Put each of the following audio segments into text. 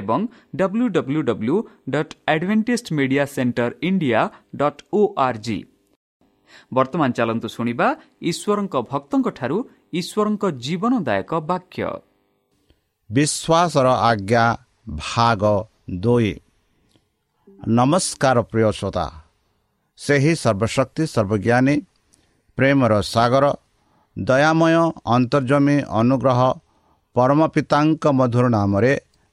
ଏବଂ W W W dot adventist media centre India dot O R G ବର୍ତ୍ତମାନ ଚାଲନ୍ତୁ ଶୁଣିବା ଈଶ୍ୱରଙ୍କ ଭକ୍ତଙ୍କଠାରୁ ଈଶ୍ୱରଙ୍କ ଜୀବନଦାୟକ ବାକ୍ୟ। ବିଶ୍ୱାସର ଆଜ୍ଞା ଭାଗ ଦୁଇ। ନମସ୍କାର ପ୍ରିୟ ଶ୍ରୋତା ସେହି ସର୍ବଶକ୍ତି ସର୍ବଜ୍ଞାନୀ ପ୍ରେମର ସାଗର ଦୟାମୟ ଅନ୍ତର୍ଜମୀ ଅନୁଗ୍ରହ ପରମ ପିତାଙ୍କ ମଧୁର ନାମରେ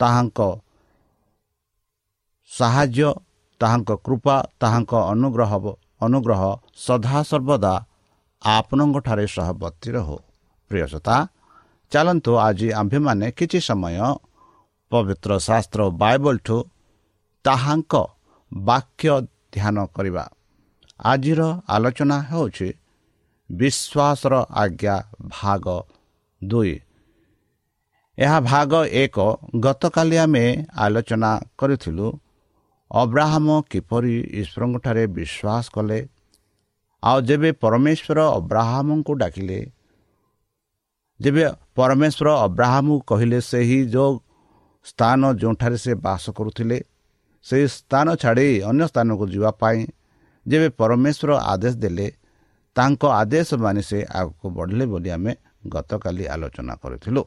ତାହାଙ୍କ ସାହାଯ୍ୟ ତାହାଙ୍କ କୃପା ତାହାଙ୍କ ଅନୁଗ୍ରହ ଅନୁଗ୍ରହ ସଦାସର୍ବଦା ଆପଣଙ୍କଠାରେ ସହବର୍ତ୍ତୀ ରହୁ ପ୍ରିୟସତା ଚାଲନ୍ତୁ ଆଜି ଆମ୍ଭେମାନେ କିଛି ସମୟ ପବିତ୍ର ଶାସ୍ତ୍ର ବାଇବଲଠୁ ତାହାଙ୍କ ବାକ୍ୟ ଧ୍ୟାନ କରିବା। ଆଜିର ଆଲୋଚନା ହେଉଛି ବିଶ୍ୱାସର ଆଜ୍ଞା ଭାଗ ଦୁଇ। ଏହା ଭାଗ ଏକ। ଗତକାଲି ଆମେ ଆଲୋଚନା କରିଥିଲୁ ଅବ୍ରାହମ କିପରି ଈଶ୍ୱରଙ୍କଠାରେ ବିଶ୍ୱାସ କଲେ ଆଉ ଯେବେ ପରମେଶ୍ୱର ଅବ୍ରାହମଙ୍କୁ ଡାକିଲେ ଯେବେ ପରମେଶ୍ୱର ଅବ୍ରାହମକୁ କହିଲେ ସେହି ଯେଉଁ ସ୍ଥାନ ଯେଉଁଠାରେ ସେ ବାସ କରୁଥିଲେ ସେହି ସ୍ଥାନ ଛାଡ଼ି ଅନ୍ୟ ସ୍ଥାନକୁ ଯିବା ପାଇଁ ଯେବେ ପରମେଶ୍ୱର ଆଦେଶ ଦେଲେ ତାଙ୍କ ଆଦେଶ ମାନି ସେ ଆଗକୁ ବଢ଼ିଲେ ବୋଲି ଆମେ ଗତକାଲି ଆଲୋଚନା କରିଥିଲୁ।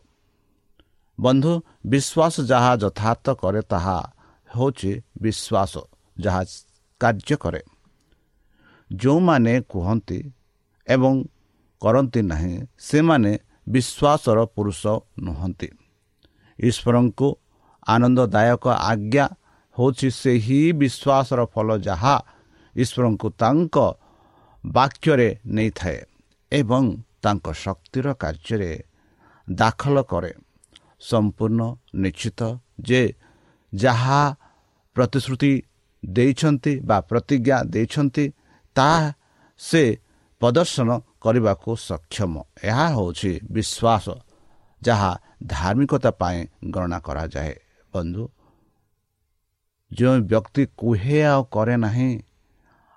ବନ୍ଧୁ ବିଶ୍ୱାସ ଯାହା ଯଥାର୍ଥ କରେ ତାହା ହେଉଛି ବିଶ୍ୱାସ ଯାହା କାର୍ଯ୍ୟ କରେ। ଯେଉଁମାନେ କୁହନ୍ତି ଏବଂ କରନ୍ତି ନାହିଁ ସେମାନେ ବିଶ୍ୱାସର ପୁରୁଷ ନୁହନ୍ତି। ଈଶ୍ୱରଙ୍କୁ ଆନନ୍ଦଦାୟକ ଆଜ୍ଞା ହେଉଛି ସେହି ବିଶ୍ୱାସର ଫଳ ଯାହା ଈଶ୍ୱରଙ୍କୁ ତାଙ୍କ ବାକ୍ୟରେ ନେଇଥାଏ ଏବଂ ତାଙ୍କ ଶକ୍ତିର କାର୍ଯ୍ୟରେ ଦାଖଲ କରେ। ସମ୍ପୂର୍ଣ୍ଣ ନିଶ୍ଚିତ ଯେ ଯାହା ପ୍ରତିଶ୍ରୁତି ଦେଇଛନ୍ତି ବା ପ୍ରତିଜ୍ଞା ଦେଇଛନ୍ତି ତାହା ସେ ପ୍ରଦର୍ଶନ କରିବାକୁ ସକ୍ଷମ। ଏହା ହେଉଛି ବିଶ୍ୱାସ ଯାହା ଧାର୍ମିକତା ପାଇଁ ଗଣନା କରାଯାଏ। ବନ୍ଧୁ ଯେଉଁ ବ୍ୟକ୍ତି କୁହେ ଆଉ କରେ ନାହିଁ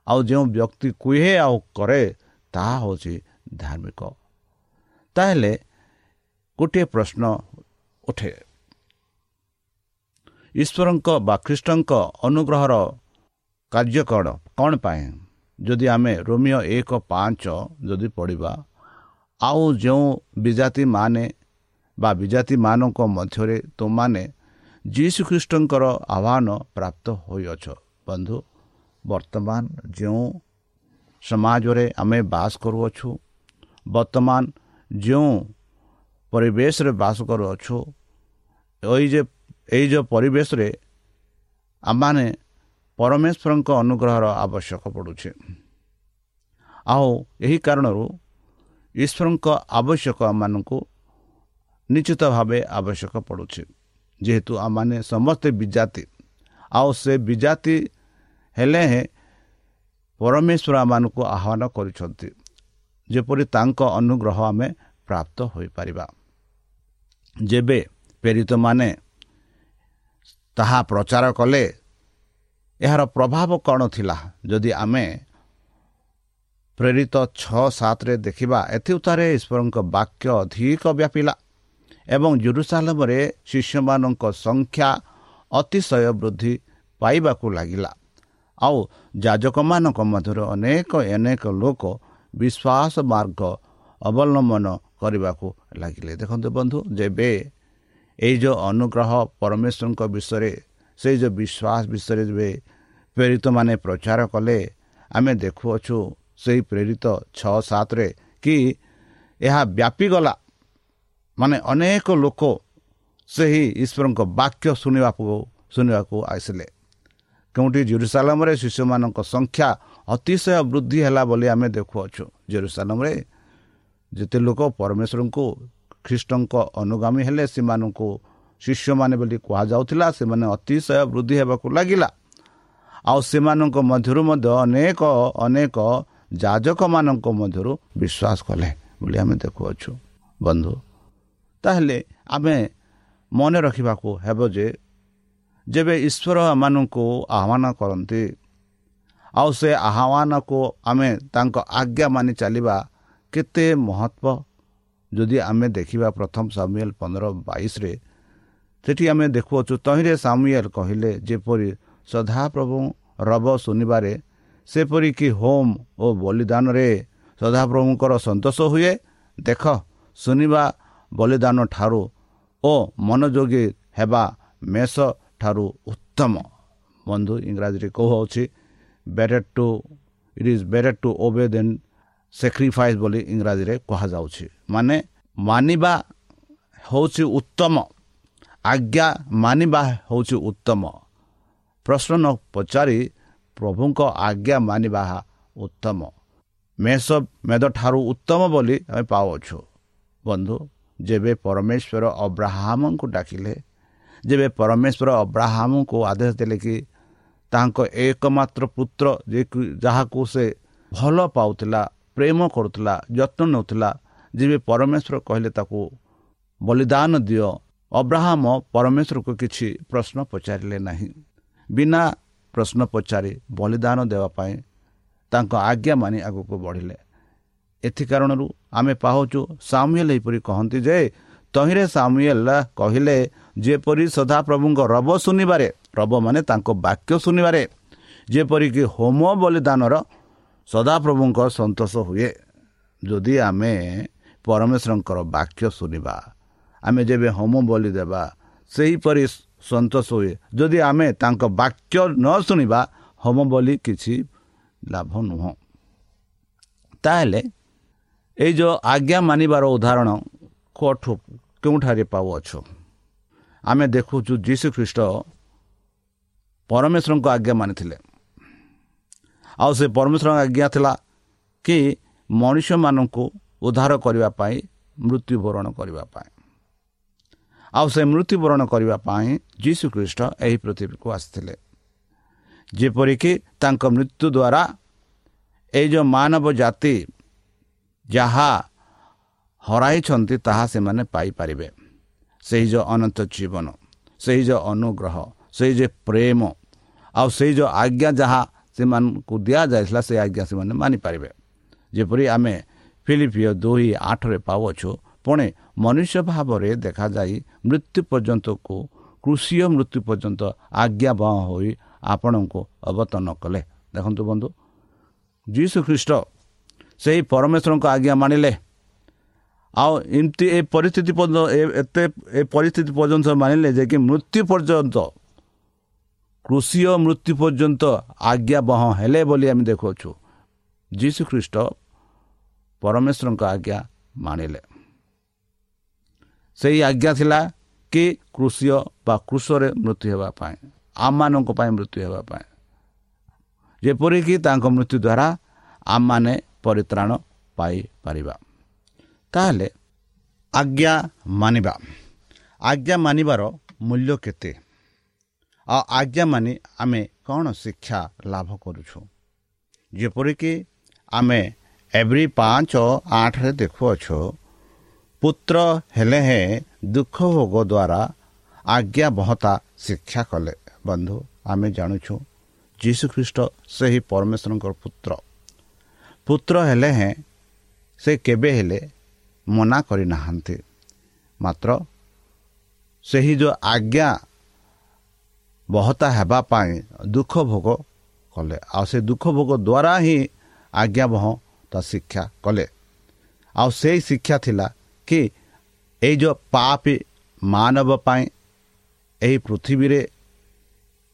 ଆଉ ଯେଉଁ ବ୍ୟକ୍ତି କୁହେ ଆଉ କରେ ତାହା ହେଉଛି ଧାର୍ମିକ। ତାହେଲେ ଗୋଟିଏ ପ୍ରଶ୍ନ ଉଠେ। ଈଶ୍ୱରଙ୍କ ବା ଖ୍ରୀଷ୍ଟଙ୍କ ଅନୁଗ୍ରହର କାର୍ଯ୍ୟ କ'ଣ? କ'ଣ ପାଇଁ? ଯଦି ଆମେ ରୋମିଓ ଏକ ପାଞ୍ଚ ଯଦି ପଢ଼ିବା ଆଉ ଯେଉଁ ବିଜାତିମାନେ ବା ବିଜାତିମାନଙ୍କ ମଧ୍ୟରେ ତୁମମାନେ ଯୀଶୁଖ୍ରୀଷ୍ଟଙ୍କର ଆହ୍ୱାନ ପ୍ରାପ୍ତ ହୋଇଅଛ ବନ୍ଧୁ ବର୍ତ୍ତମାନ ଯେଉଁ ସମାଜରେ ଆମେ ବାସ କରୁଅଛୁ ବର୍ତ୍ତମାନ ଯେଉଁ ପରିବେଶରେ ବାସ କରୁଅଛୁ ଏଇ ଯେ ଏଇ ଯେଉଁ ପରିବେଶରେ ଆମମାନେ ପରମେଶ୍ୱରଙ୍କ ଅନୁଗ୍ରହର ଆବଶ୍ୟକ ପଡ଼ୁଛି। ଆଉ ଏହି କାରଣରୁ ଈଶ୍ୱରଙ୍କ ଆବଶ୍ୟକ ଆମମାନଙ୍କୁ ନିଶ୍ଚିତ ଭାବେ ଆବଶ୍ୟକ ପଡ଼ୁଛି। ଯେହେତୁ ଆମମାନେ ସମସ୍ତେ ବିଜାତି ଆଉ ସେ ବିଜାତି ହେଲେ ହେଁ ପରମେଶ୍ୱର ଆମମାନଙ୍କୁ ଆହ୍ୱାନ କରିଛନ୍ତି ଯେପରି ତାଙ୍କ ଅନୁଗ୍ରହ ଆମେ ପ୍ରାପ୍ତ ହୋଇପାରିବା। ଯେବେ ପ୍ରେରିତମାନେ ତାହା ପ୍ରଚାର କଲେ ଏହାର ପ୍ରଭାବ କ'ଣ ଥିଲା? ଯଦି ଆମେ ପ୍ରେରିତ ଛଅ ସାତରେ ଦେଖିବା ଏଥିଉତ୍ତାରେ ଈଶ୍ୱରଙ୍କ ବାକ୍ୟ ଅଧିକ ବ୍ୟାପିଲା ଏବଂ ଜୁରୁସାଲମରେ ଶିଷ୍ୟମାନଙ୍କ ସଂଖ୍ୟା ଅତିଶୟ ବୃଦ୍ଧି ପାଇବାକୁ ଲାଗିଲା। ଆଉ ଯାଜକମାନଙ୍କ ମଧ୍ୟରେ ଅନେକ ଅନେକ ଲୋକ ବିଶ୍ୱାସ ମାର୍ଗ ଅବଲମ୍ବନ କରିବାକୁ ଲାଗିଲେ। ଦେଖନ୍ତୁ ବନ୍ଧୁ ଯେବେ ଏଇ ଯେଉଁ ଅନୁଗ୍ରହ ପରମେଶ୍ୱରଙ୍କ ବିଷୟରେ ସେଇ ଯେଉଁ ବିଶ୍ୱାସ ବିଷୟରେ ଯେବେ ପ୍ରେରିତମାନେ ପ୍ରଚାର କଲେ ଆମେ ଦେଖୁଅଛୁ ସେହି ପ୍ରେରିତ ଛଅ ସାତରେ କି ଏହା ବ୍ୟାପିଗଲା ମାନେ ଅନେକ ଲୋକ ସେହି ଈଶ୍ୱରଙ୍କ ବାକ୍ୟ ଶୁଣିବାକୁ ଶୁଣିବାକୁ ଆସିଲେ। କେଉଁଠି ଜେରୁସାଲାମରେ ଶିଶୁମାନଙ୍କ ସଂଖ୍ୟା ଅତିଶୟ ବୃଦ୍ଧି ହେଲା ବୋଲି ଆମେ ଦେଖୁଅଛୁ। ଜେରୁସାଲାମରେ ଯେତେ ଲୋକ ପରମେଶ୍ୱରଙ୍କୁ ଖ୍ରୀଷ୍ଟଙ୍କ ଅନୁଗାମୀ ହେଲେ ସେମାନଙ୍କୁ ଶିଷ୍ୟମାନେ ବୋଲି କୁହାଯାଉଥିଲା ସେମାନେ ଅତିଶୟ ବୃଦ୍ଧି ହେବାକୁ ଲାଗିଲା। ଆଉ ସେମାନଙ୍କ ମଧ୍ୟରୁ ମଧ୍ୟ ଅନେକ ଅନେକ ଯାଜକମାନଙ୍କ ମଧ୍ୟରୁ ବିଶ୍ୱାସ କଲେ ବୋଲି ଆମେ ଦେଖୁଅଛୁ। ବନ୍ଧୁ ତାହେଲେ ଆମେ ମନେ ରଖିବାକୁ ହେବ ଯେ ଯେବେ ଈଶ୍ୱର ଏମାନଙ୍କୁ ଆହ୍ୱାନ କରନ୍ତି ଆଉ ସେ ଆହ୍ୱାନକୁ ଆମେ ତାଙ୍କ ଆଜ୍ଞା ମାନି ଚାଲିବା କେତେ ମହତ୍ଵ ଯଦି ଆମେ ଦେଖିବା ପ୍ରଥମ ସାମୁଏଲ ପନ୍ଦର ବାଇଶରେ ସେଠି ଆମେ ଦେଖୁଅଛୁ ତହିଁରେ ସାମୁଏଲ କହିଲେ ଯେପରି ସଦାପ୍ରଭୁ ରବ ଶୁଣିବାରେ ସେପରିକି ହୋମ୍ ଓ ବଳିଦାନରେ ସଦାପ୍ରଭୁଙ୍କର ସନ୍ତୋଷ ହୁଏ। ଦେଖ ଶୁଣିବା ବଳିଦାନ ଠାରୁ ଓ ମନୋଯୋଗୀ ହେବା ମେଷ ଠାରୁ ଉତ୍ତମ। ବନ୍ଧୁ ଇଂରାଜୀରେ କହୁଅଛି better to it is better to obey then sacrifice ବୋଲି ଇଂରାଜୀରେ କୁହାଯାଉଛି। ମାନେ ମାନିବା ହେଉଛି ଉତ୍ତମ। ଆଜ୍ଞା ମାନିବା ହେଉଛି ଉତ୍ତମ। ପ୍ରଶ୍ନ ନ ପଚାରି ପ୍ରଭୁଙ୍କ ଆଜ୍ଞା ମାନିବା ଉତ୍ତମ। ମେଷ ମେଦଠାରୁ ଉତ୍ତମ ବୋଲି ଆମେ ପାଉଅଛୁ। ବନ୍ଧୁ ଯେବେ ପରମେଶ୍ୱର ଅବ୍ରାହ୍ମଙ୍କୁ ଡାକିଲେ ଯେବେ ପରମେଶ୍ୱର ଅବ୍ରାହ୍ମଙ୍କୁ ଆଦେଶ ଦେଲେ କି ତାଙ୍କ ଏକମାତ୍ର ପୁତ୍ର ଯାହାକୁ ସେ ଭଲ ପାଉଥିଲା ପ୍ରେମ କରୁଥିଲା ଯତ୍ନ ନେଉଥିଲା ଯେବେ ପରମେଶ୍ୱର କହିଲେ ତାକୁ ବଳିଦାନ ଦିଅ। ଅବ୍ରାହମ ପରମେଶ୍ୱରକୁ କିଛି ପ୍ରଶ୍ନ ପଚାରିଲେ ନାହିଁ। ବିନା ପ୍ରଶ୍ନ ପଚାରି ବଳିଦାନ ଦେବା ପାଇଁ ତାଙ୍କ ଆଜ୍ଞା ମାନି ଆଗକୁ ବଢ଼ିଲେ। ଏଥି କାରଣରୁ ଆମେ ପାଉଛୁ ସାମୁଏଲ ଏହିପରି କହନ୍ତି ଯେ ତହିଁରେ ସାମୁଏଲ କହିଲେ ଯେପରି ସଦାପ୍ରଭୁଙ୍କ ରବ ଶୁଣିବାରେ ରବ ମାନେ ତାଙ୍କ ବାକ୍ୟ ଶୁଣିବାରେ ଯେପରିକି ହୋମ ବଳିଦାନର ସଦାପ୍ରଭୁଙ୍କ ସନ୍ତୋଷ ହୁଏ। ଯଦି ଆମେ ପରମେଶ୍ୱରଙ୍କର ବାକ୍ୟ ଶୁଣିବା ଆମେ ଯେବେ ହୋମ ବଳି ଦେବା ସେହିପରି ସନ୍ତୋଷ ହୁଏ। ଯଦି ଆମେ ତାଙ୍କ ବାକ୍ୟ ନ ଶୁଣିବା ହୋମ ବୋଲି କିଛି ଲାଭ ନୁହଁ। ତାହେଲେ ଏଇ ଯେଉଁ ଆଜ୍ଞା ମାନିବାର ଉଦାହରଣ କେଉଁଠୁ କେଉଁଠାରେ ପାଉଅଛୁ? ଆମେ ଦେଖୁଛୁ ଯୀଶୁ ଖ୍ରୀଷ୍ଟ ପରମେଶ୍ୱରଙ୍କ ଆଜ୍ଞା ମାନିଥିଲେ। ଆଉ ସେ ପରମେଶ୍ୱରଙ୍କ ଆଜ୍ଞା ଥିଲା କି ମଣିଷମାନଙ୍କୁ ଉଦ୍ଧାର କରିବା ପାଇଁ ମୃତ୍ୟୁବରଣ କରିବା ପାଇଁ। ଆଉ ସେ ମୃତ୍ୟୁବରଣ କରିବା ପାଇଁ ଯୀଶୁ ଖ୍ରୀଷ୍ଟ ଏହି ପୃଥିବୀକୁ ଆସିଥିଲେ। ଯେପରିକି ତାଙ୍କ ମୃତ୍ୟୁ ଦ୍ୱାରା ଏଇ ଯେଉଁ ମାନବ ଜାତି ଯାହା ହରାଇଛନ୍ତି ତାହା ସେମାନେ ପାଇପାରିବେ। ସେହି ଯେଉଁ ଅନନ୍ତ ଜୀବନ ସେହି ଯେଉଁ ଅନୁଗ୍ରହ ସେଇ ଯେ ପ୍ରେମ ଆଉ ସେଇ ଯେଉଁ ଆଜ୍ଞା ଯାହା ସେମାନଙ୍କୁ ଦିଆଯାଇଥିଲା ସେ ଆଜ୍ଞା ସେମାନେ ମାନିପାରିବେ। ଯେପରି ଆମେ ଫିଲିପିଓ ଦୁଇ ଆଠରେ ପାଉଅଛୁ ପୁଣି ମନୁଷ୍ୟ ଭାବରେ ଦେଖାଯାଇ ମୃତ୍ୟୁ ପର୍ଯ୍ୟନ୍ତକୁ କୃଷି ମୃତ୍ୟୁ ପର୍ଯ୍ୟନ୍ତ ଆଜ୍ଞାବହ ହୋଇ ଆପଣଙ୍କୁ ଅବତରଣ କଲେ। ଦେଖନ୍ତୁ ବନ୍ଧୁ ଯୀଶୁ ଖ୍ରୀଷ୍ଟ ସେହି ପରମେଶ୍ୱରଙ୍କ ଆଜ୍ଞା ମାନିଲେ। ଆଉ ଏମିତି ଏ ପରିସ୍ଥିତି ପର୍ଯ୍ୟନ୍ତ ଏତେ ଏ ପରିସ୍ଥିତି ପର୍ଯ୍ୟନ୍ତ ମାନିଲେ ଯେ କି ମୃତ୍ୟୁ ପର୍ଯ୍ୟନ୍ତ କୃଷି ଓ ମୃତ୍ୟୁ ପର୍ଯ୍ୟନ୍ତ ଆଜ୍ଞା ବହ ହେଲେ ବୋଲି ଆମେ ଦେଖୁଅଛୁ। ଯୀଶୁ ଖ୍ରୀଷ୍ଟ ପରମେଶ୍ୱରଙ୍କ ଆଜ୍ଞା ମାନିଲେ ସେହି ଆଜ୍ଞା ଥିଲା କି କୃଷି ବା କୃଷରେ ମୃତ୍ୟୁ ହେବା ପାଇଁ ଆମମାନଙ୍କ ପାଇଁ ମୃତ୍ୟୁ ହେବା ପାଇଁ। ଯେପରିକି ତାଙ୍କ ମୃତ୍ୟୁ ଦ୍ୱାରା ଆମମାନେ ପରିତ୍ରାଣ ପାଇପାରିବା। ତାହେଲେ ଆଜ୍ଞା ମାନିବା। ଆଜ୍ଞା ମାନିବାର ମୂଲ୍ୟ କେତେ? ଆଉ ଆଜ୍ଞା ମାନି ଆମେ କ'ଣ ଶିକ୍ଷା ଲାଭ କରୁଛୁ? ଯେପରିକି ଆମେ ଏଭ୍ରି ପାଞ୍ଚ ଆଠରେ ଦେଖୁଅଛୁ ପୁତ୍ର ହେଲେ ହେଁ ଦୁଃଖ ଭୋଗ ଦ୍ୱାରା ଆଜ୍ଞା ବହତା ଶିକ୍ଷା କଲେ। ବନ୍ଧୁ ଆମେ ଜାଣୁଛୁ ଯୀଶୁଖ୍ରୀଷ୍ଟ ସେହି ପରମେଶ୍ୱରଙ୍କର ପୁତ୍ର। ପୁତ୍ର ହେଲେ ହେଁ ସେ କେବେ ହେଲେ ମନା କରିନାହାନ୍ତି। ମାତ୍ର ସେହି ଯେଉଁ ଆଜ୍ଞା ବହତା ହେବା ପାଇଁ ଦୁଃଖ ଭୋଗ କଲେ। ଆଉ ସେ ଦୁଃଖ ଭୋଗ ଦ୍ୱାରା ହିଁ ଆଜ୍ଞା ବହ ତା ଶିକ୍ଷା କଲେ। ଆଉ ସେଇ ଶିକ୍ଷା ଥିଲା କି ଏଇ ଯେଉଁ ପାପି ମାନବ ପାଇଁ ଏହି ପୃଥିବୀରେ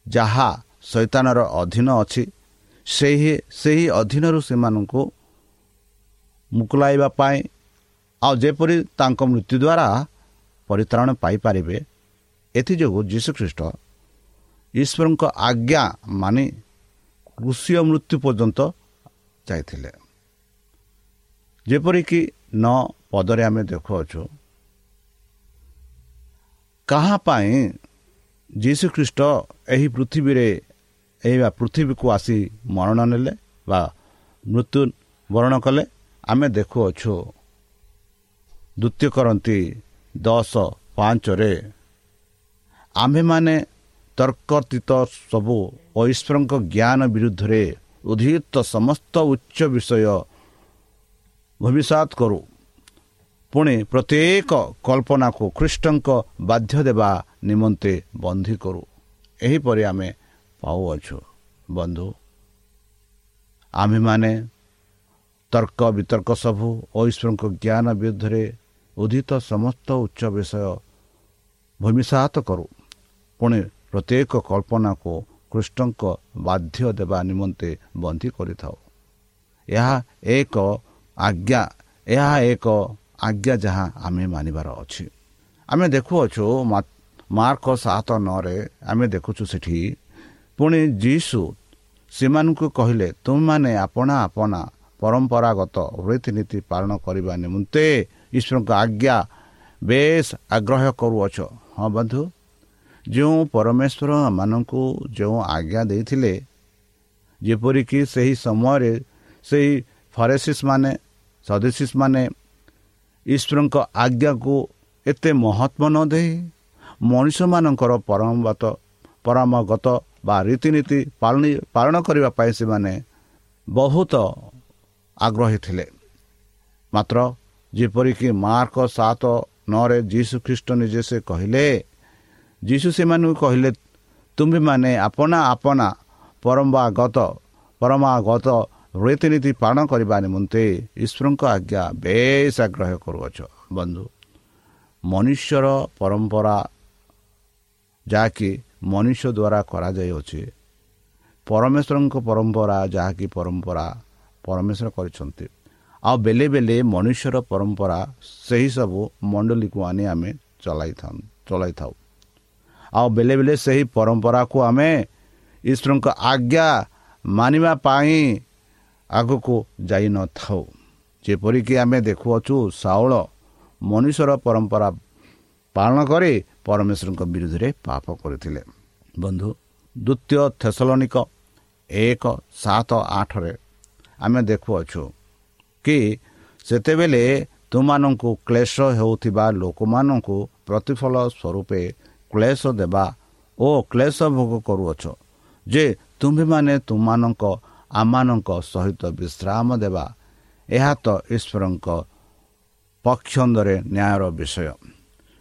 ଯାହା ଶୈତାନର ଅଧୀନ ଅଛି ସେହି ସେହି ଅଧୀନରୁ ସେମାନଙ୍କୁ ମୁକୁଲାଇବା ପାଇଁ ଆଉ ଯେପରି ତାଙ୍କ ମୃତ୍ୟୁ ଦ୍ୱାରା ପରିତ୍ରାଣ ପାଇପାରିବେ ଏଥିଯୋଗୁଁ ଯୀଶୁଖ୍ରୀଷ୍ଟ ଈଶ୍ୱରଙ୍କ ଆଜ୍ଞା ମାନି କୃଷି ମୃତ୍ୟୁ ପର୍ଯ୍ୟନ୍ତ ଯାଇଥିଲେ। ଯେପରିକି ନ ପଦରେ ଆମେ ଦେଖୁଅଛୁ କାହା ପାଇଁ ଯୀଶୁଖ୍ରୀଷ୍ଟ ଏହି ପୃଥିବୀରେ ଏହି ବା ପୃଥିବୀକୁ ଆସି ମରଣ ନେଲେ ବା ମୃତ୍ୟୁ ବରଣ କଲେ ଆମେ ଦେଖୁଅଛୁ। ଦ୍ୱିତୀୟ କରନ୍ତି ଦଶ ପାଞ୍ଚରେ ଆମ୍ଭେମାନେ ତର୍କତୀତ ସବୁ ଐଶ୍ୱରଙ୍କ ଜ୍ଞାନ ବିରୁଦ୍ଧରେ ଉଦ୍ଧିତ ସମସ୍ତ ଉଚ୍ଚ ବିଷୟ ଭବିଷ୍ୟତ କରୁ। ପୁଣି ପ୍ରତ୍ୟେକ କଳ୍ପନାକୁ ଖ୍ରୀଷ୍ଟଙ୍କ ବାଧ୍ୟ ଦେବା ନିମନ୍ତେ ବନ୍ଦୀ କରୁ। ଏହିପରି ଆମେ ପାଉଅଛୁ। ବନ୍ଧୁ ଆମ୍ଭେମାନେ ତର୍କ ବିତର୍କ ସବୁ ଐଶ୍ୱରଙ୍କ ଜ୍ଞାନ ବିରୁଦ୍ଧରେ ଉଦ୍ଧିତ ସମସ୍ତ ଉଚ୍ଚ ବିଷୟ ଭୂମିସାତ କରୁ। ପୁଣି ପ୍ରତ୍ୟେକ କଳ୍ପନାକୁ କୃଷ୍ଣଙ୍କ ବାଧ୍ୟ ଦେବା ନିମନ୍ତେ ବନ୍ଦୀ କରିଥାଉ। ଏହା ଏକ ଆଜ୍ଞା ଏହା ଏକ ଆଜ୍ଞା ଯାହା ଆମେ ମାନିବାର ଅଛି। ଆମେ ଦେଖୁଅଛୁ ମାର୍କ ସାତ ନଅରେ ଆମେ ଦେଖୁଛୁ ସେଠି ପୁଣି ଯୀଶୁ ସେମାନଙ୍କୁ କହିଲେ ତୁମମାନେ ଆପଣା ଆପଣା ପରମ୍ପରାଗତ ରୀତିନୀତି ପାଳନ କରିବା ନିମନ୍ତେ ଈଶ୍ୱରଙ୍କ ଆଜ୍ଞା ବେଶ ଆଗ୍ରହ କରୁଅଛ। ହଁ ବନ୍ଧୁ? ଯେଉଁ ପରମେଶ୍ୱର ମାନଙ୍କୁ ଯେଉଁ ଆଜ୍ଞା ଦେଇଥିଲେ ଯେପରିକି ସେହି ସମୟରେ ସେହି ଫରେସିସ୍ ମାନେ ସଦସ୍ୟସ୍ ମାନେ ଈଶ୍ୱରଙ୍କ ଆଜ୍ଞାକୁ ଏତେ ମହତ୍ଵ ନ ଦେଇ ମଣିଷମାନଙ୍କର ପରମଗତ ପରମଗତ ବା ରୀତିନୀତି ପାଳନ କରିବା ପାଇଁ ସେମାନେ ବହୁତ ଆଗ୍ରହୀ ଥିଲେ। ମାତ୍ର ଯେପରିକି ମାର୍କ ସାତ ନଅରେ ଯୀଶୁ ଖ୍ରୀଷ୍ଟ ନିଜେ ସେ କହିଲେ ଯୀଶୁ ସେମାନଙ୍କୁ କହିଲେ ତୁମ୍ଭେମାନେ ଆପଣା ଆପଣା ପରମ୍ପରାଗତ ପରମାଗତ ରୀତିନୀତି ପାଳନ କରିବା ନିମନ୍ତେ ଈଶ୍ୱରଙ୍କ ଆଜ୍ଞା ବେଶ ଆଗ୍ରହ କରୁଅଛ। ବନ୍ଧୁ ମନୁଷ୍ୟର ପରମ୍ପରା ଯାହାକି ମନୁଷ୍ୟ ଦ୍ୱାରା କରାଯାଇଅଛି ପରମେଶ୍ୱରଙ୍କ ପରମ୍ପରା ଯାହାକି ପରମ୍ପରା ପରମେଶ୍ୱର କରିଛନ୍ତି ଆଉ ବେଲେ ବେଲେ ମନୁଷ୍ୟର ପରମ୍ପରା ସେହିସବୁ ମଣ୍ଡଳୀକୁ ଆଣି ଆମେ ଚଲାଇଥାଉ ଚଲାଇଥାଉ। ଆଉ ବେଳେ ବେଳେ ସେହି ପରମ୍ପରାକୁ ଆମେ ଈଶ୍ୱରଙ୍କ ଆଜ୍ଞା ମାନିବା ପାଇଁ ଆଗକୁ ଯାଇନଥାଉ ଯେପରିକି ଆମେ ଦେଖୁଅଛୁ ସାଉଳ ମନୁଷ୍ୟର ପରମ୍ପରା ପାଳନ କରି ପରମେଶ୍ୱରଙ୍କ ବିରୁଦ୍ଧରେ ପାପ କରିଥିଲେ। ବନ୍ଧୁ ଦ୍ୱିତୀୟ ଥେସଲନିକ ଏକ ସାତ ଆଠରେ ଆମେ ଦେଖୁଅଛୁ କି ସେତେବେଳେ ତୁମମାନଙ୍କୁ କ୍ଲେଶ ହେଉଥିବା ଲୋକମାନଙ୍କୁ ପ୍ରତିଫଳ ସ୍ୱରୂପେ କ୍ଲେଶ ଦେବା ଓ କ୍ଲେଶ ଭୋଗ କରୁଅଛ ଯେ ତୁମ୍ଭେମାନେ ତୁମମାନଙ୍କ ଆମମାନଙ୍କ ସହିତ ବିଶ୍ରାମ ଦେବା ଏହା ତ ଈଶ୍ୱରଙ୍କ ପକ୍ଷନ୍ଦରେ ନ୍ୟାୟର ବିଷୟ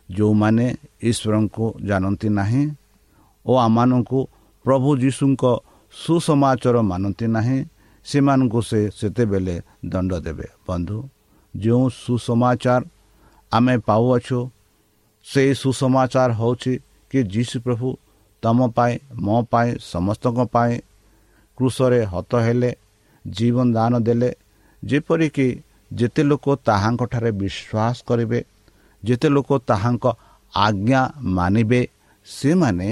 ଯେଉଁମାନେ ଈଶ୍ୱରଙ୍କୁ ଜାଣନ୍ତି ନାହିଁ ଓ ଆମମାନଙ୍କୁ ପ୍ରଭୁ ଯୀଶୁଙ୍କ ସୁସମାଚାର ମାନନ୍ତି ନାହିଁ ସେମାନଙ୍କୁ ସେ ସେତେବେଳେ ଦଣ୍ଡ ଦେବେ ବନ୍ଧୁ ଯେଉଁ ସୁସମାଚାର ଆମେ ପାଉଅଛୁ ସେଇ ସୁସମାଚାର ହେଉଛି କି ଯୀଶୁ ପ୍ରଭୁ ତୁମ ପାଇଁ ମୋ ପାଇଁ ସମସ୍ତଙ୍କ ପାଇଁ କୃଷରେ ହତ ହେଲେ ଜୀବନ ଦାନ ଦେଲେ। ଯେପରିକି ଯେତେ ଲୋକ ତାହାଙ୍କଠାରେ ବିଶ୍ୱାସ କରିବେ ଯେତେ ଲୋକ ତାହାଙ୍କ ଆଜ୍ଞା ମାନିବେ ସେମାନେ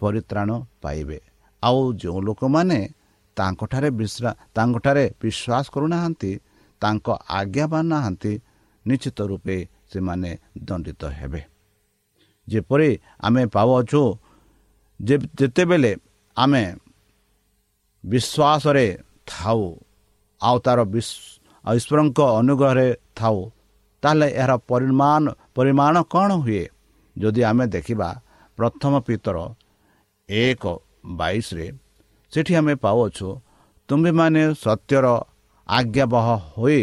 ପରିତ୍ରାଣ ପାଇବେ। ଆଉ ଯେଉଁ ଲୋକମାନେ ତାଙ୍କଠାରେ ବିଶ୍ରା ତାଙ୍କଠାରେ ବିଶ୍ୱାସ କରୁନାହାନ୍ତି ତାଙ୍କ ଆଜ୍ଞା ମାନୁନାହାନ୍ତି ନିଶ୍ଚିତ ରୂପେ ସେମାନେ ଦଣ୍ଡିତ ହେବେ। ଯେପରି ଆମେ ପାଉଅଛୁ ଯେତେବେଳେ ଆମେ ବିଶ୍ୱାସରେ ଥାଉ ଆଉ ତା'ର ଈଶ୍ୱରଙ୍କ ଅନୁଗ୍ରହରେ ଥାଉ ତାହେଲେ ଏହାର ପରିମାଣ ପରିମାଣ କ'ଣ ହୁଏ? ଯଦି ଆମେ ଦେଖିବା ପ୍ରଥମ ପିତର ଏକ ବାଇଶରେ ସେଠି ଆମେ ପାଉଅଛୁ ତୁମ୍ଭେମାନେ ସତ୍ୟର ଆଜ୍ଞାବହ ହୋଇ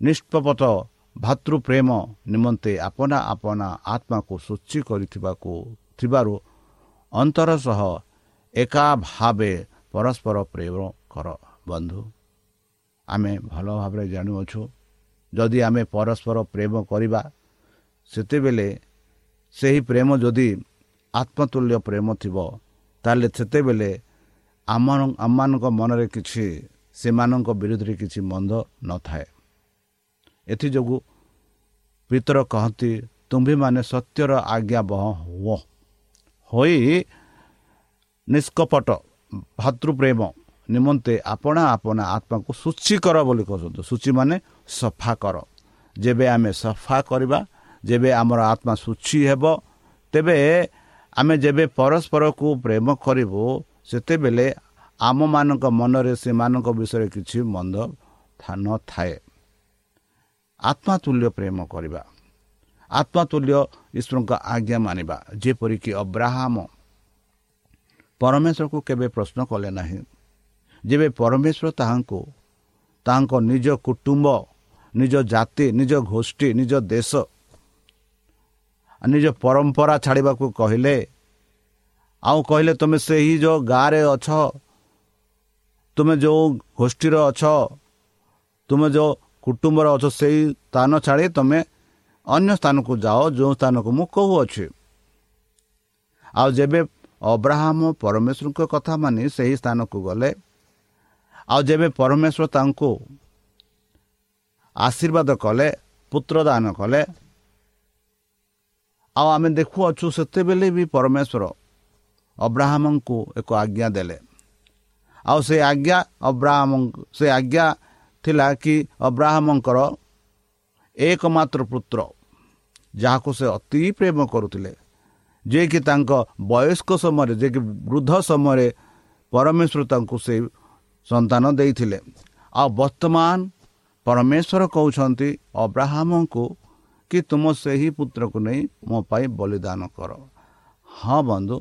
ନିଷ୍ପପତ ଭାତୃପ୍ରେମ ନିମନ୍ତେ ଆପନା ଆପନା ଆତ୍ମାକୁ ସୂଚୀ କରିଥିବାକୁ ଥିବାରୁ ଅନ୍ତର ସହ ଏକା ଭାବେ ପରସ୍ପର ପ୍ରେମ କର ବନ୍ଧୁ। ଆମେ ଭଲ ଭାବରେ ଜାଣୁଅଛୁ ଯଦି ଆମେ ପରସ୍ପର ପ୍ରେମ କରିବା ସେତେବେଳେ ସେହି ପ୍ରେମ ଯଦି ଆତ୍ମତୁଲ୍ୟ ପ୍ରେମ ଥିବ ତାହେଲେ ସେତେବେଳେ ଆମ ଆମମାନଙ୍କ ମନରେ କିଛି ସେମାନଙ୍କ ବିରୁଦ୍ଧରେ କିଛି ମନ୍ଦ ନଥାଏ। ଏଥିଯୋଗୁଁ ପିତର କହନ୍ତି ତୁମ୍ଭେମାନେ ସତ୍ୟର ଆଜ୍ଞା ବହ ହୁଅ। ହୋଇ ନିଷ୍କପଟ ଭାତୃପ୍ରେମ ନିମନ୍ତେ ଆପଣା ଆପଣା ଆତ୍ମାକୁ ସୂଚୀ କର ବୋଲି କହୁଛନ୍ତି। ସୂଚୀ ମାନେ ସଫା କର। ଯେବେ ଆମେ ସଫା କରିବା ଯେବେ ଆମର ଆତ୍ମା ସୂଚୀ ହେବ ତେବେ ଆମେ ଯେବେ ପରସ୍ପରକୁ ପ୍ରେମ କରିବୁ ସେତେବେଳେ ଆମମାନଙ୍କ ମନରେ ସେମାନଙ୍କ ବିଷୟରେ କିଛି ମନ୍ଦ ନଥାଏ। ଆତ୍ମାତୁଲ୍ୟ ପ୍ରେମ କରିବା ଆତ୍ମାତୁଲ୍ୟ ଈଶ୍ୱରଙ୍କ ଆଜ୍ଞା ମାନିବା ଯେପରିକି ଅବ୍ରାହମ ପରମେଶ୍ୱରକୁ କେବେ ପ୍ରଶ୍ନ କଲେ ନାହିଁ ଯେବେ ପରମେଶ୍ୱର ତାହାଙ୍କୁ ତାହାଙ୍କ ନିଜ କୁଟୁମ୍ବ ନିଜ ଜାତି ନିଜ ଗୋଷ୍ଠୀ ନିଜ ଦେଶ ନିଜ ପରମ୍ପରା ଛାଡ଼ିବାକୁ କହିଲେ ଆଉ କହିଲେ ତୁମେ ସେହି ଯେଉଁ ଗାଁରେ ଅଛ ତୁମେ ଯେଉଁ ଗୋଷ୍ଠୀର ଅଛ ତୁମେ ଯେଉଁ କୁଟୁମ୍ବର ଅଛ ସେଇ ସ୍ଥାନ ଛାଡ଼ି ତୁମେ ଅନ୍ୟ ସ୍ଥାନକୁ ଯାଅ ଯେଉଁ ସ୍ଥାନକୁ ମୁଁ କହୁଅଛି। ଆଉ ଯେବେ ଅବ୍ରାହମ ପରମେଶ୍ୱରଙ୍କ କଥା ମାନି ସେହି ସ୍ଥାନକୁ ଗଲେ ଆଉ ଯେବେ ପରମେଶ୍ୱର ତାଙ୍କୁ ଆଶୀର୍ବାଦ କଲେ ପୁତ୍ର ଦାନ କଲେ ଆଉ ଆମେ ଦେଖୁଅଛୁ ସେତେବେଳେ ବି ପରମେଶ୍ୱର ଅବ୍ରାହ୍ମଙ୍କୁ ଏକ ଆଜ୍ଞା ଦେଲେ। ଆଉ ସେ ଆଜ୍ଞା ଅବ୍ରାହ୍ମ ସେ ଆଜ୍ଞା ଥିଲା କି ଅବ୍ରାହ୍ମଙ୍କର ଏକମାତ୍ର ପୁତ୍ର ଯାହାକୁ ସେ ଅତି ପ୍ରେମ କରୁଥିଲେ ଯିଏକି ତାଙ୍କ ବୟସ୍କ ସମୟରେ ଯିଏକି ବୃଦ୍ଧ ସମୟରେ ପରମେଶ୍ୱର ତାଙ୍କୁ ସେ ସନ୍ତାନ ଦେଇଥିଲେ। ଆଉ ବର୍ତ୍ତମାନ ପରମେଶ୍ୱର କହୁଛନ୍ତି ଅବ୍ରାହ୍ମଙ୍କୁ କି ତୁମ ସେହି ପୁତ୍ରକୁ ନେଇ ମୋ ପାଇଁ ବଳିଦାନ କର। ହଁ ବନ୍ଧୁ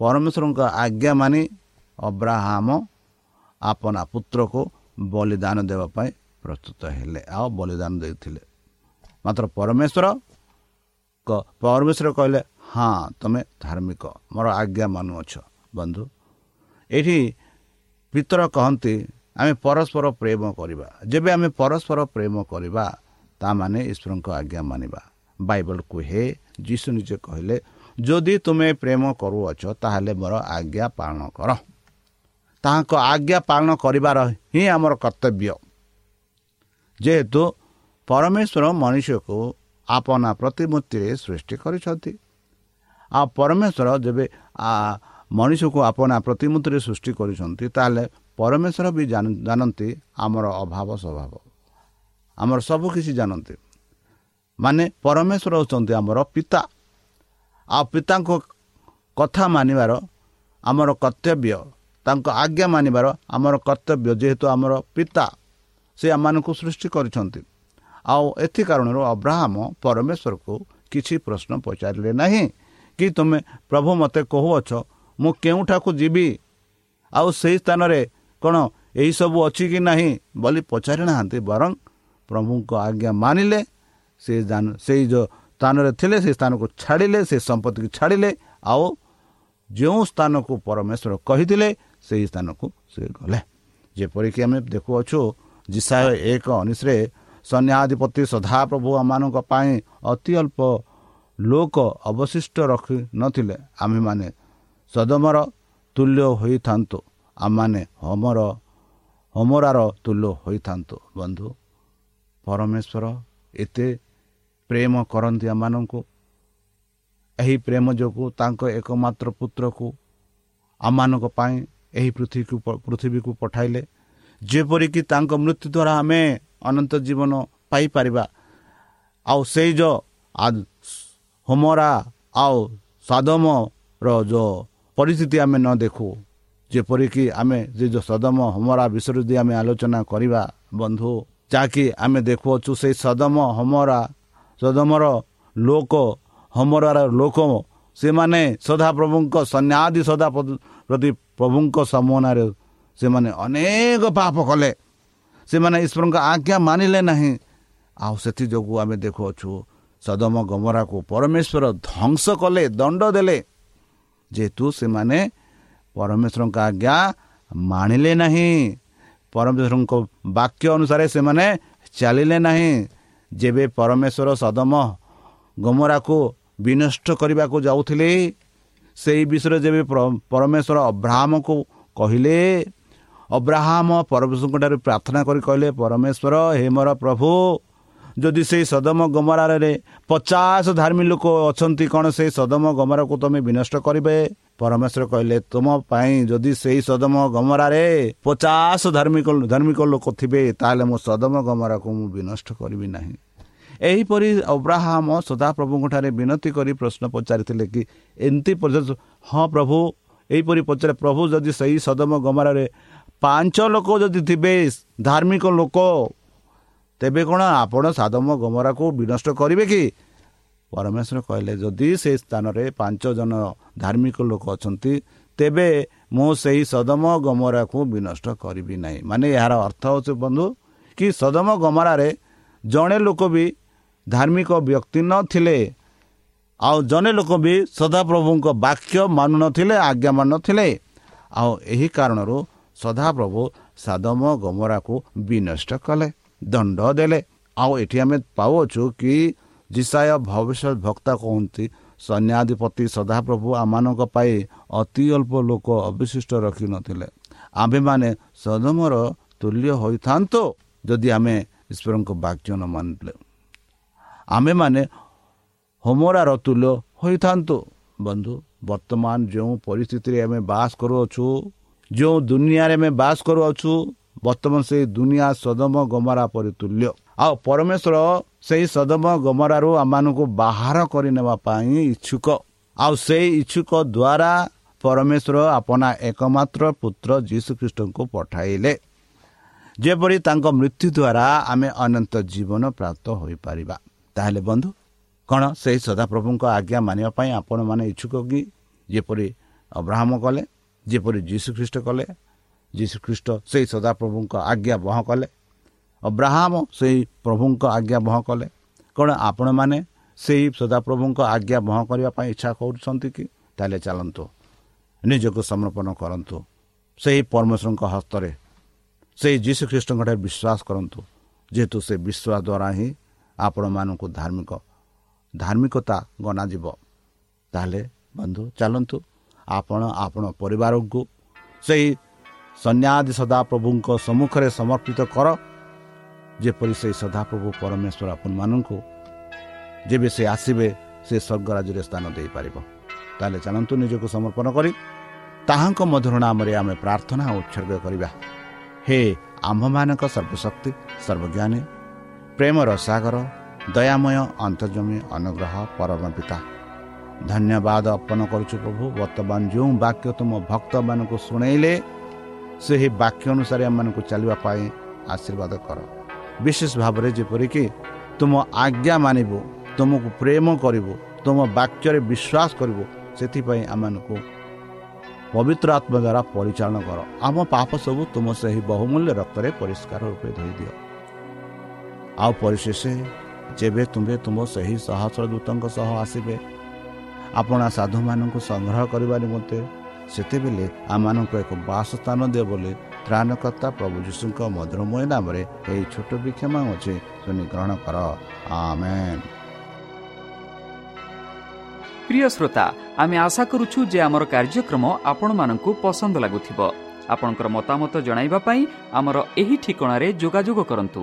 ପରମେଶ୍ୱରଙ୍କ ଆଜ୍ଞା ମାନି ଅବ୍ରାହମ ଆପନା ପୁତ୍ରକୁ ବଳିଦାନ ଦେବା ପାଇଁ ପ୍ରସ୍ତୁତ ହେଲେ ଆଉ ବଳିଦାନ ଦେଇଥିଲେ। ମାତ୍ର ପରମେଶ୍ୱର ପରମେଶ୍ୱର କହିଲେ ହଁ ତୁମେ ଧାର୍ମିକ ମୋର ଆଜ୍ଞା ମାନୁଅଛ ବନ୍ଧୁ। ଏଇଠି ପିତର କହନ୍ତି ଆମେ ପରସ୍ପର ପ୍ରେମ କରିବା। ଯେବେ ଆମେ ପରସ୍ପର ପ୍ରେମ କରିବା ତାମାନେ ଈଶ୍ୱରଙ୍କ ଆଜ୍ଞା ମାନିବା। ବାଇବଲ କୁହେ ଯୀଶୁ ନିଜେ କହିଲେ ଯଦି ତୁମେ ପ୍ରେମ କରୁଅଛ ତାହେଲେ ମୋର ଆଜ୍ଞା ପାଳନ କର। ତାହାଙ୍କ ଆଜ୍ଞା ପାଳନ କରିବାର ହିଁ ଆମର କର୍ତ୍ତବ୍ୟ। ଯେହେତୁ ପରମେଶ୍ୱର ମନୁଷ୍ୟକୁ ଆପନା ପ୍ରତିମୂର୍ତ୍ତିରେ ସୃଷ୍ଟି କରିଛନ୍ତି। ଆଉ ପରମେଶ୍ୱର ଯେବେ ମଣିଷକୁ ଆପନା ପ୍ରତିମୂର୍ତ୍ତିରେ ସୃଷ୍ଟି କରିଛନ୍ତି ତାହେଲେ ପରମେଶ୍ୱର ବି ଜାଣନ୍ତି ଆମର ଅଭାବ ସ୍ୱଭାବ। ଆମର ସବୁ କିଛି ଜାଣନ୍ତି। ମାନେ ପରମେଶ୍ୱର ହେଉଛନ୍ତି ଆମର ପିତା। ଆଉ ପିତାଙ୍କ କଥା ମାନିବାର ଆମର କର୍ତ୍ତବ୍ୟ ତାଙ୍କ ଆଜ୍ଞା ମାନିବାର ଆମର କର୍ତ୍ତବ୍ୟ ଯେହେତୁ ଆମର ପିତା ସେ ଆମମାନଙ୍କୁ ସୃଷ୍ଟି କରିଛନ୍ତି। ଆଉ ଏଥି କାରଣରୁ ଅବ୍ରାହମ ପରମେଶ୍ୱରକୁ କିଛି ପ୍ରଶ୍ନ ପଚାରିଲେ ନାହିଁ କି ତୁମେ ପ୍ରଭୁ ମୋତେ କହୁଅଛ ମୁଁ କେଉଁଠାକୁ ଯିବି? ଆଉ ସେହି ସ୍ଥାନରେ କ'ଣ ଏହିସବୁ ଅଛି କି ନାହିଁ ବୋଲି ପଚାରି ନାହାନ୍ତି ବରଂ ପ୍ରଭୁଙ୍କ ଆଜ୍ଞା ମାନିଲେ ସେ ସେଇ ଯେଉଁ ସ୍ଥାନରେ ଥିଲେ ସେ ସ୍ଥାନକୁ ଛାଡ଼ିଲେ ସେ ସମ୍ପତ୍ତିକୁ ଛାଡ଼ିଲେ ଆଉ ଯେଉଁ ସ୍ଥାନକୁ ପରମେଶ୍ୱର କହିଥିଲେ ସେହି ସ୍ଥାନକୁ ସେ ଗଲେ। ଯେପରିକି ଆମେ ଦେଖୁଅଛୁ ଜିସା ଏକ ଅନିଶରେ ସନ୍ୟାଧିପତି ସଦାପ୍ରଭୁ ଆମମାନଙ୍କ ପାଇଁ ଅତି ଅଳ୍ପ ଲୋକ ଅବଶିଷ୍ଟ ରଖିନଥିଲେ ଆମ୍ଭେମାନେ ସଦମର ତୁଲ୍ୟ ହୋଇଥାନ୍ତୁ। ଆମମାନେ ହୋମର ହୋମରାର ତୁଲ୍ୟ ହୋଇଥାନ୍ତୁ। ବନ୍ଧୁ ପରମେଶ୍ୱର ଏତେ ପ୍ରେମ କରନ୍ତି ଆମମାନଙ୍କୁ। ଏହି ପ୍ରେମ ଯୋଗୁଁ ତାଙ୍କ ଏକମାତ୍ର ପୁତ୍ରକୁ ଆମମାନଙ୍କ ପାଇଁ ଏହି ପୃଥିବୀକୁ ପୃଥିବୀକୁ ପଠାଇଲେ। ଯେପରିକି ତାଙ୍କ ମୃତ୍ୟୁ ଦ୍ୱାରା ଆମେ ଅନନ୍ତ ଜୀବନ ପାଇପାରିବା। ଆଉ ସେଇ ଯେଉଁ ହୋମରା ଆଉ ସଦମର ଯେଉଁ ପରିସ୍ଥିତି ଆମେ ନ ଦେଖୁ। ଯେପରିକି ଆମେ ସେ ଯେଉଁ ସଦମ ହୋମରା ବିଷୟରେ ଯଦି ଆମେ ଆଲୋଚନା କରିବା ବନ୍ଧୁ ଯାହାକି ଆମେ ଦେଖୁଅଛୁ ସେଇ ସଦମ ହୋମରା ସଦମର ଲୋକ ହୋମରାର ଲୋକ ସେମାନେ ସଦାପ୍ରଭୁଙ୍କ ସନ୍ୟାଦି ସଦା ପ୍ରତି ପ୍ରଭୁଙ୍କ ସମନାରେ ସେମାନେ ଅନେକ ପାପ କଲେ। ସେମାନେ ଈଶ୍ୱରଙ୍କ ଆଜ୍ଞା ମାନିଲେ ନାହିଁ। ଆଉ ସେଥିଯୋଗୁଁ ଆମେ ଦେଖୁଅଛୁ ସଦମ ଗମରାକୁ ପରମେଶ୍ୱର ଧ୍ୱଂସ କଲେ ଦଣ୍ଡ ଦେଲେ। ଯେହେତୁ ସେମାନେ ପରମେଶ୍ୱରଙ୍କ ଆଜ୍ଞା ମାଣିଲେ ନାହିଁ। ପରମେଶ୍ୱରଙ୍କ ବାକ୍ୟ ଅନୁସାରେ ସେମାନେ ଚାଲିଲେ ନାହିଁ। ଯେବେ ପରମେଶ୍ୱର ସଦମ ଗମରାକୁ ବିନଷ୍ଟ କରିବାକୁ ଯାଉଥିଲେ ସେହି ବିଷୟରେ ଯେବେ ପରମେଶ୍ୱର ଅବ୍ରାହ୍ମକୁ କହିଲେ ଅବ୍ରାହ୍ମ ପରମେଶ୍ୱରଙ୍କ ଠାରୁ ପ୍ରାର୍ଥନା କରି କହିଲେ ପରମେଶ୍ୱର ହେ ମୋର ପ୍ରଭୁ ଯଦି ସେଇ ସଦମ ଗମରାରେ ପଚାଶ ଧାର୍ମୀ ଲୋକ ଅଛନ୍ତି କ'ଣ ସେଇ ସଦମ ଗମରାକୁ ତୁମେ ବିନଷ୍ଟ କରିବେ? ପରମେଶ୍ୱର କହିଲେ ତୁମ ପାଇଁ ଯଦି ସେଇ ସଦମ ଗମରାରେ ପଚାଶ ଧାର୍ମିକ ଧାର୍ମିକ ଲୋକ ଥିବେ ତାହେଲେ ମୁଁ ସଦମ ଗମରାକୁ ମୁଁ ବିନଷ୍ଟ କରିବି ନାହିଁ। ଏହିପରି ଅବ୍ରାହମ ସଦାପ୍ରଭୁଙ୍କଠାରେ ବିନତି କରି ପ୍ରଶ୍ନ ପଚାରିଥିଲେ କି ଏମିତି ହଁ ପ୍ରଭୁ ଏହିପରି ପଚାରେ ପ୍ରଭୁ ଯଦି ସେଇ ସଦମ ଗମରାରେ ପାଞ୍ଚ ଲୋକ ଯଦି ଥିବେ ଧାର୍ମିକ ଲୋକ ତେବେ କ'ଣ ଆପଣ ସାଦମ ଗମରାକୁ ବିନଷ୍ଟ କରିବେ କି? ପରମେଶ୍ୱର କହିଲେ ଯଦି ସେ ସ୍ଥାନରେ ପାଞ୍ଚ ଜଣ ଧାର୍ମିକ ଲୋକ ଅଛନ୍ତି ତେବେ ମୁଁ ସେହି ସଦମ ଗମରାକୁ ବିନଷ୍ଟ କରିବି ନାହିଁ। ମାନେ ଏହାର ଅର୍ଥ ହେଉଛି ବନ୍ଧୁ କି ସଦମ ଗମରାରେ ଜଣେ ଲୋକ ବି ଧାର୍ମିକ ବ୍ୟକ୍ତି ନଥିଲେ। ଆଉ ଜଣେ ଲୋକ ବି ସଦାପ୍ରଭୁଙ୍କ ବାକ୍ୟ ମାନୁନଥିଲେ ଆଜ୍ଞା ମାନୁନଥିଲେ। ଆଉ ଏହି କାରଣରୁ ସଦାପ୍ରଭୁ ସାଦମ ଗମରାକୁ ବିନଷ୍ଟ କଲେ ଦଣ୍ଡ ଦେଲେ। ଆଉ ଏଠି ଆମେ ପାଉଅଛୁ କି ଜିସାୟ ଭବିଷ୍ୟତ ଭକ୍ତା କହନ୍ତି ସୈନ୍ୟାଧିପତି ସଦାପ୍ରଭୁ ଆମମାନଙ୍କ ପାଇଁ ଅତି ଅଳ୍ପ ଲୋକ ଅବଶିଷ୍ଟ ରଖିନଥିଲେ। ଆମ୍ଭେମାନେ ସଦମର ତୁଲ୍ୟ ହୋଇଥାନ୍ତୁ ଯଦି ଆମେ ଈଶ୍ୱରଙ୍କ ବାକ୍ୟ ନ ମାନିଲେ। ଆମେମାନେ ହୋମରାର ତୁଲ୍ୟ ହୋଇଥାନ୍ତୁ। ବନ୍ଧୁ ବର୍ତ୍ତମାନ ଯେଉଁ ପରିସ୍ଥିତିରେ ଆମେ ବାସ କରୁଅଛୁ ଯେଉଁ ଦୁନିଆରେ ଆମେ ବାସ କରୁଅଛୁ ବର୍ତ୍ତମାନ ସେଇ ଦୁନିଆ ସଦମ ଗମରା ପରି ତୁଲ୍ୟ ଆଉ ପରମେଶ୍ୱର ସେହି ସଦମ ଗମରାରୁ ଆମମାନଙ୍କୁ ବାହାର କରିନେବା ପାଇଁ ଇଚ୍ଛୁକ। ଆଉ ସେଇ ଇଚ୍ଛୁକ ଦ୍ୱାରା ପରମେଶ୍ୱର ଆପଣା ଏକମାତ୍ର ପୁତ୍ର ଯୀଶୁଖ୍ରୀଷ୍ଟଙ୍କୁ ପଠାଇଲେ। ଯେପରି ତାଙ୍କ ମୃତ୍ୟୁ ଦ୍ୱାରା ଆମେ ଅନନ୍ତ ଜୀବନ ପ୍ରାପ୍ତ ହୋଇପାରିବା। ତାହେଲେ ବନ୍ଧୁ କ'ଣ ସେହି ସଦାପ୍ରଭୁଙ୍କ ଆଜ୍ଞା ମାନିବା ପାଇଁ ଆପଣମାନେ ଇଚ୍ଛୁକ କି? ଯେପରି ଅବ୍ରାହ୍ମ କଲେ ଯେପରି ଯୀଶୁଖ୍ରୀଷ୍ଟ କଲେ ଯୀଶୁଖ୍ରୀଷ୍ଟ ସେହି ସଦାପ୍ରଭୁଙ୍କ ଆଜ୍ଞା ବହ କଲେ ଅବ୍ରାହ୍ମ ସେହି ପ୍ରଭୁଙ୍କ ଆଜ୍ଞା ବହ କଲେ କ'ଣ ଆପଣମାନେ ସେହି ସଦାପ୍ରଭୁଙ୍କ ଆଜ୍ଞା ବହ କରିବା ପାଇଁ ଇଚ୍ଛା କରୁଛନ୍ତି କି? ତାହେଲେ ଚାଲନ୍ତୁ ନିଜକୁ ସମର୍ପଣ କରନ୍ତୁ ସେହି ପରମେଶ୍ୱରଙ୍କ ହସ୍ତରେ ସେହି ଯୀଶୁଖ୍ରୀଷ୍ଟଙ୍କଠାରେ ବିଶ୍ୱାସ କରନ୍ତୁ ଯେହେତୁ ସେ ବିଶ୍ୱାସ ଦ୍ୱାରା ହିଁ ଆପଣମାନଙ୍କୁ ଧାର୍ମିକ ଧାର୍ମିକତା ଗଣାଯିବ। ତାହେଲେ ବନ୍ଧୁ ଚାଲନ୍ତୁ ଆପଣ ଆପଣ ପରିବାରକୁ ସେହି ସନ୍ନ୍ୟାଦି ସଦାପ୍ରଭୁଙ୍କ ସମ୍ମୁଖରେ ସମର୍ପିତ କର। ଯେପରି ସେହି ସଦାପ୍ରଭୁ ପରମେଶ୍ୱର ଆପଣମାନଙ୍କୁ ଯେବେ ସେ ଆସିବେ ସେ ସ୍ୱର୍ଗ ରାଜ୍ୟରେ ସ୍ଥାନ ଦେଇପାରିବ। ତାହେଲେ ଚାଲନ୍ତୁ ନିଜକୁ ସମର୍ପଣ କରି ତାହାଙ୍କ ମଧୁର ନାମରେ ଆମେ ପ୍ରାର୍ଥନା ଉତ୍ସର୍ଗ କରିବା। ହେ ଆମ୍ଭମାନଙ୍କ ସର୍ବଶକ୍ତି ସର୍ବଜ୍ଞାନୀ ପ୍ରେମର ସାଗର ଦୟାମୟ ଅନ୍ତର୍ଜମୀ ଅନୁଗ୍ରହ ପରମ ପିତା। ଧନ୍ୟବାଦ ଅର୍ପଣ କରୁଛୁ ପ୍ରଭୁ। ବର୍ତ୍ତମାନ ଯେଉଁ ବାକ୍ୟ ତୁମ ଭକ୍ତମାନଙ୍କୁ ଶୁଣେଇଲେ ସେହି ବାକ୍ୟ ଅନୁସାରେ ଆମମାନଙ୍କୁ ଚାଲିବା ପାଇଁ ଆଶୀର୍ବାଦ କର। ବିଶେଷ ଭାବରେ ଯେପରିକି ତୁମ ଆଜ୍ଞା ମାନିବୁ ତୁମକୁ ପ୍ରେମ କରିବୁ ତୁମ ବାକ୍ୟରେ ବିଶ୍ୱାସ କରିବୁ ସେଥିପାଇଁ ଆମମାନଙ୍କୁ ପବିତ୍ର ଆତ୍ମା ଦ୍ୱାରା ପରିଚାଳନା କର। ଆମ ପାପ ସବୁ ତୁମ ସେହି ବହୁମୂଲ୍ୟ ରକ୍ତରେ ପରିଷ୍କାର ରୂପେ ଧୋଇଦିଅ ଆଉ ପରିଶେଷ ଯେବେ ତୁମେ ତୁମ ସେହି ସହସ୍ର ଦୂତଙ୍କ ସହ ଆସିବେ ଆପଣ ସାଧୁମାନଙ୍କୁ ସଂଗ୍ରହ କରିବା ନିମନ୍ତେ ସେତେବେଳେ ଆମମାନଙ୍କୁ ଏକ ବାସସ୍ଥାନ ଦିଅ ବୋଲି ତ୍ରାଣକର୍ତ୍ତା ପ୍ରଭୁ ଯୀଶୁଙ୍କ ମଧୁରମୟ ନାମରେ ଏହି ଛୋଟ ବିକ୍ଷମା ଅଛି ଶୁଣି ଗ୍ରହଣ କର। ଆମେନ୍। ପ୍ରିୟ ଶ୍ରୋତା ଆମେ ଆଶା କରୁଛୁ ଯେ ଆମର କାର୍ଯ୍ୟକ୍ରମ ଆପଣମାନଙ୍କୁ ପସନ୍ଦ ଲାଗୁଥିବ। ଆପଣଙ୍କର ମତାମତ ଜଣାଇବା ପାଇଁ ଆମର ଏହି ଠିକଣାରେ ଯୋଗାଯୋଗ କରନ୍ତୁ।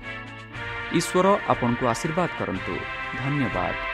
ଈଶ୍ୱର ଆପଣଙ୍କୁ ଆଶୀର୍ବାଦ କରନ୍ତୁ ଧନ୍ୟବାଦ